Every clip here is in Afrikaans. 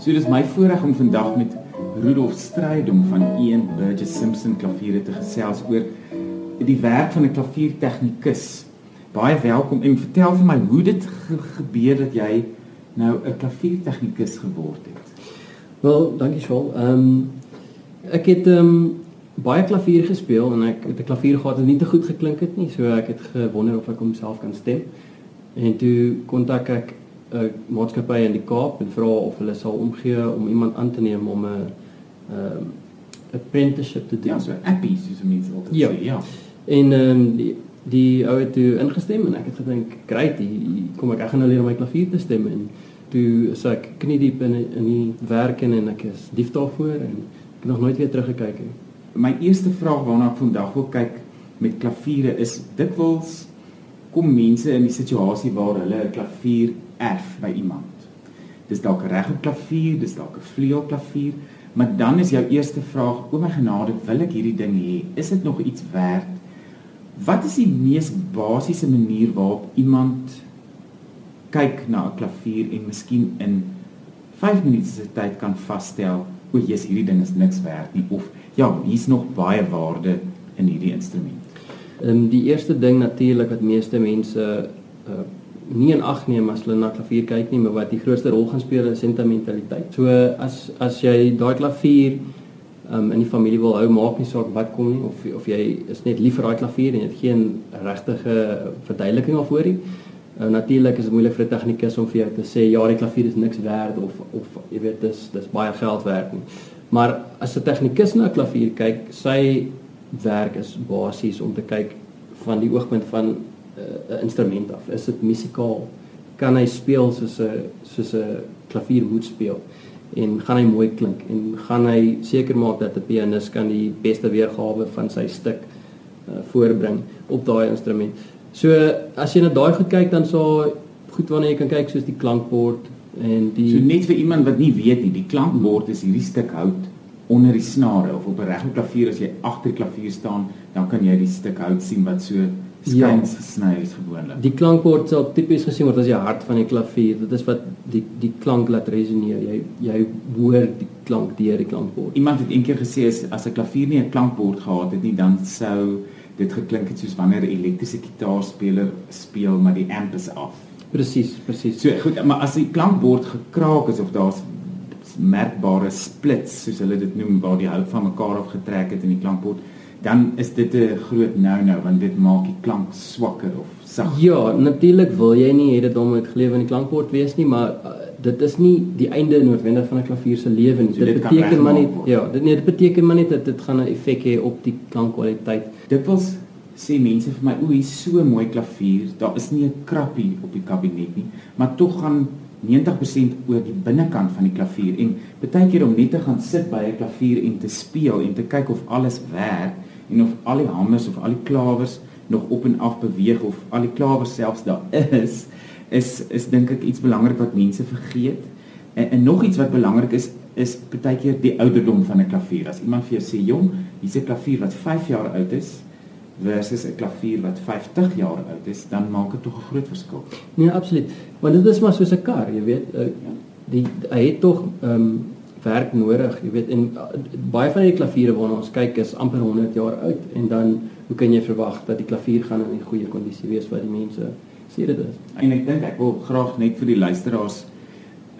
So dis my voorreg om vandag met Rudolf Strydom van Ian Burgess Simpson Klaviere te gesels oor die werk van 'n klaviertegnikus. Baie welkom en vertel vir my hoe dit ge gebeur dat jy nou 'n klaviertegnikus geword het. Wel, dankie Shaul. Ehm um, ek het ehm um, baie klavier gespeel en ek het 'n klavier gehad wat nie te goed geklink het nie, so ek het gewonder of ek homself kan stem. En toe kontak ek 'n maatskappy in die Kaap en vra of hulle sal omgee om iemand aan te neem om 'n ehm um, apprenticeship te doen. Ja, so appie soos mense altyd ja. sê, ja. En ehm um, die die ou het toe ingestem en ek het gedink, "Great, kom ek ek gaan nou leer om my klavier te stem." En toe sê ek knie diep in in die werk en ek is lief daarvoor en ek het nog nooit weer teruggekyk nie. My eerste vraag waarna ek vandag wil kyk met klaviere is dikwels kom mense in die situasie waar hulle 'n klavier erf by iemand. Dis dalk 'n regop klavier, dis dalk 'n vleuelklavier, maar dan is jou eerste vraag: "O my genade, wil ek hierdie ding hê? Is dit nog iets werd?" Wat is die mees basiese manier waarop iemand kyk na 'n klavier en miskien in 5 minute se tyd kan vasstel: "O, jy's hierdie ding is niks werd nie" of "Ja, hier's nog baie waarde in hierdie instrument." Ehm um, die eerste ding natuurlik wat meeste mense uh nie in ag neem as hulle na klavier kyk nie, maar wat die grootste rol gaan speel is sentimentaliteit. So as as jy daai klavier um, in die familie wil hou, maak nie saak wat kom nie of of jy is net lief vir daai klavier en jy het geen regtige verduideliking daarvoor nie. Uh, Natuurlik is dit moeilik vir 'n tegnikus om vir jou te sê ja, die klavier is niks werd of of jy weet dis dis baie geld werd nie. Maar as 'n tegnikus na 'n klavier kyk, sy werk is basies om te kyk van die oogpunt van 'n uh, instrument af. Is dit musikaal? Kan hy speel soos 'n soos 'n klavier moet speel? En gaan hy mooi klink en gaan hy seker maak dat 'n pianis kan die beste weergawe van sy stuk uh, voorbring op daai instrument. So as jy na daai goed kyk dan sou goed wanneer jy kan kyk soos die klankbord en die So net vir iemand wat nie weet nie, die klankbord is hierdie stuk hout onder die snare of op 'n regte klavier as jy agter klavier staan, dan kan jy die stuk hout sien wat so skuins ja. gesny is gewoonlik. Die klankbord sal tipies gesien word as die hart van die klavier. Dit is wat die die klank laat resoneer. Jy jy hoor die klank deur die klankbord. Iemand het eendag gesê as as 'n klavier nie 'n klankbord gehad het nie, dan sou dit geklink het soos wanneer 'n elektriese gitaarspeler speel maar die amp is af. Presies, presies. So goed, maar as die klankbord gekraak is of daar's merkbare splits soos hulle dit noem waar die hout van mekaar af getrek het in die klankbord, dan is dit 'n groot nou-nou want dit maak die klank swakker of sag. Ja, natuurlik wil jy nie hê dit hom met gelewe in die klankbord wees nie, maar uh, dit is nie die einde noodwendig van 'n klavier se lewe nie. So dit dit beteken maar net ja, dit nee, dit beteken maar net dat dit gaan 'n effek hê op die klankkwaliteit. Dit was sê mense vir my, o, hier's so mooi klavier. Daar is nie 'n krappie op die kabinet nie, maar tog gaan 90% oor die binnekant van die klavier en baie keer om net te gaan sit by 'n klavier en te speel en te kyk of alles werk en of al die hamers of al die klawers nog op en af beweeg of al die klawers selfs daar is is is dink ek iets belangrik wat mense vergeet. En, en nog iets wat belangrik is is baie keer die ouderdom van 'n klavier. As iemand vir jou sê, "Jong, hier's 'n klavier wat 5 jaar oud is," versus 'n klavier wat 50 jaar oud is, dan maak dit tog 'n groot verskil. Nee, absoluut. Want dit is maar soos 'n kar, jy weet, uh, die hy het tog ehm um, werk nodig, jy weet, en uh, baie van die klaviere waarna ons kyk is amper 100 jaar oud en dan hoe kan jy verwag dat die klavier gaan in goeie kondisie wees wat die mense sê dit is? En ek dink ek wil graag net vir die luisteraars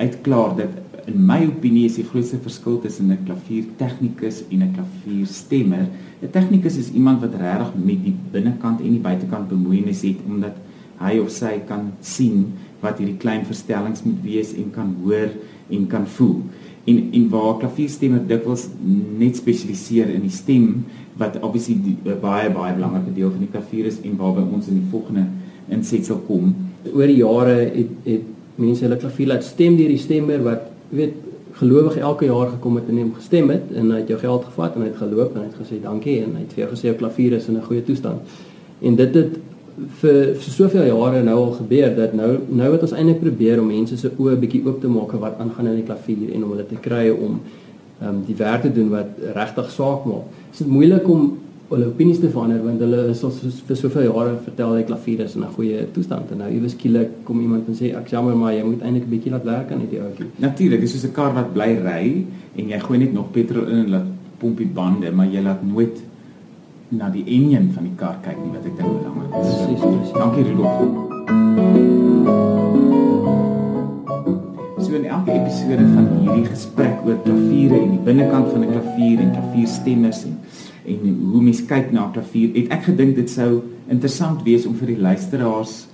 uitklaar dat in my opinie is die grootste verskil tussen 'n klaviertegnikus en 'n klavierstemmer. 'n Tegnikus is iemand wat regtig met die binnekant en die buitekant bemoeienis het omdat hy of sy kan sien wat hierdie klein verstellings moet wees en kan hoor en kan voel. En en waar klavierstemmer dikwels net spesialiseer in die stem wat obviously die, baie baie belangrike deel van die klavier is en waarby ons in die volgende insetsel kom. Oor die jare het het mense hulle klavier laat stem deur die stemmer wat weet gelowig elke jaar gekom het en hom gestem het en hy het jou geld gevat en hy het geloop en hy het gesê dankie en hy het vir jou gesê jou klavier is in 'n goeie toestand. En dit het vir, vir soveel jare nou al gebeur dat nou nou wat ons eintlik probeer om mense se oë bietjie oop te maak wat aangaan in die klavier en om hulle te kry om um, die werk te doen wat regtig saak maak. Dit is moeilik om hulle opinies te verander want hulle is al soos vir soveel jare vertel hy klavier is in 'n goeie toestand en nou iewes skielik kom iemand en sê ek jammer maar jy moet eintlik 'n bietjie laat werk aan hierdie ouetjie. Natuurlik, dis soos 'n kar wat bly ry en jy gooi net nog petrol in en laat pomp die bande, maar jy laat nooit na die enjin van die kar kyk nie wat ek dink belangrik is. Presies, presies. Dankie Rudolf. So in elke episode van hierdie gesprek oor klaviere en die binnekant van 'n klavier en klavierstemmers en en hoe mens kyk na 'n klavier, het ek gedink dit sou interessant wees om vir die luisteraars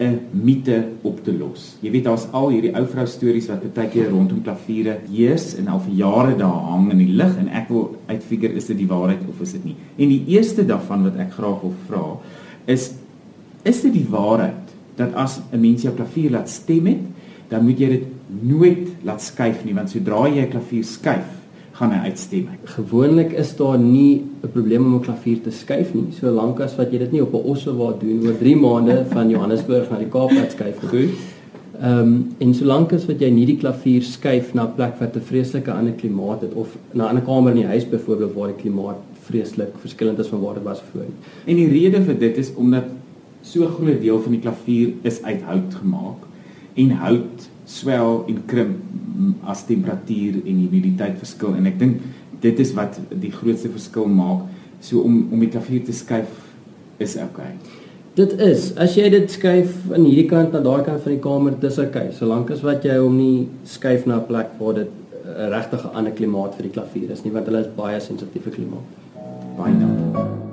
'n mite op te los. Jy weet daar's al hierdie ou vrou stories wat baie keer rondom klaviere heers en al vir jare daar hang in die lug en ek wil uitfigure is dit die waarheid of is dit nie. En die eerste daarvan wat ek graag wil vra is is dit die waarheid dat as 'n mens jou klavier laat stem het, dan moet jy dit nooit laat skuif nie want sodra jy 'n klavier skuif, gaan hy uitstem. Gewoonlik is daar nie 'n probleem om 'n klavier te skuif nie, solank as wat jy dit nie op 'n ossewa doen oor 3 maande van Johannesburg na die Kaap laat skuif nie. Goed. Ehm um, en solank as wat jy nie die klavier skuif na 'n plek wat 'n vreeslike ander klimaat het of na 'n ander kamer in die huis byvoorbeeld waar die klimaat vreeslik verskillend is van waar dit was voor. En die rede vir dit is omdat so 'n groot deel van die klavier is uit hout gemaak en hout swel en krimp as temperatuur en humiditeit verskil en ek dink dit is wat die grootste verskil maak. So om om die klavier te skuif is okay. Dit is as jy dit skuif aan hierdie kant na daai kant van die kamer, dis okay, solank as wat jy hom nie skuif na 'n plek waar dit 'n regtig 'n ander klimaat vir die klavier is nie, want hulle is baie sensitiewe klimaat. Baie dankie.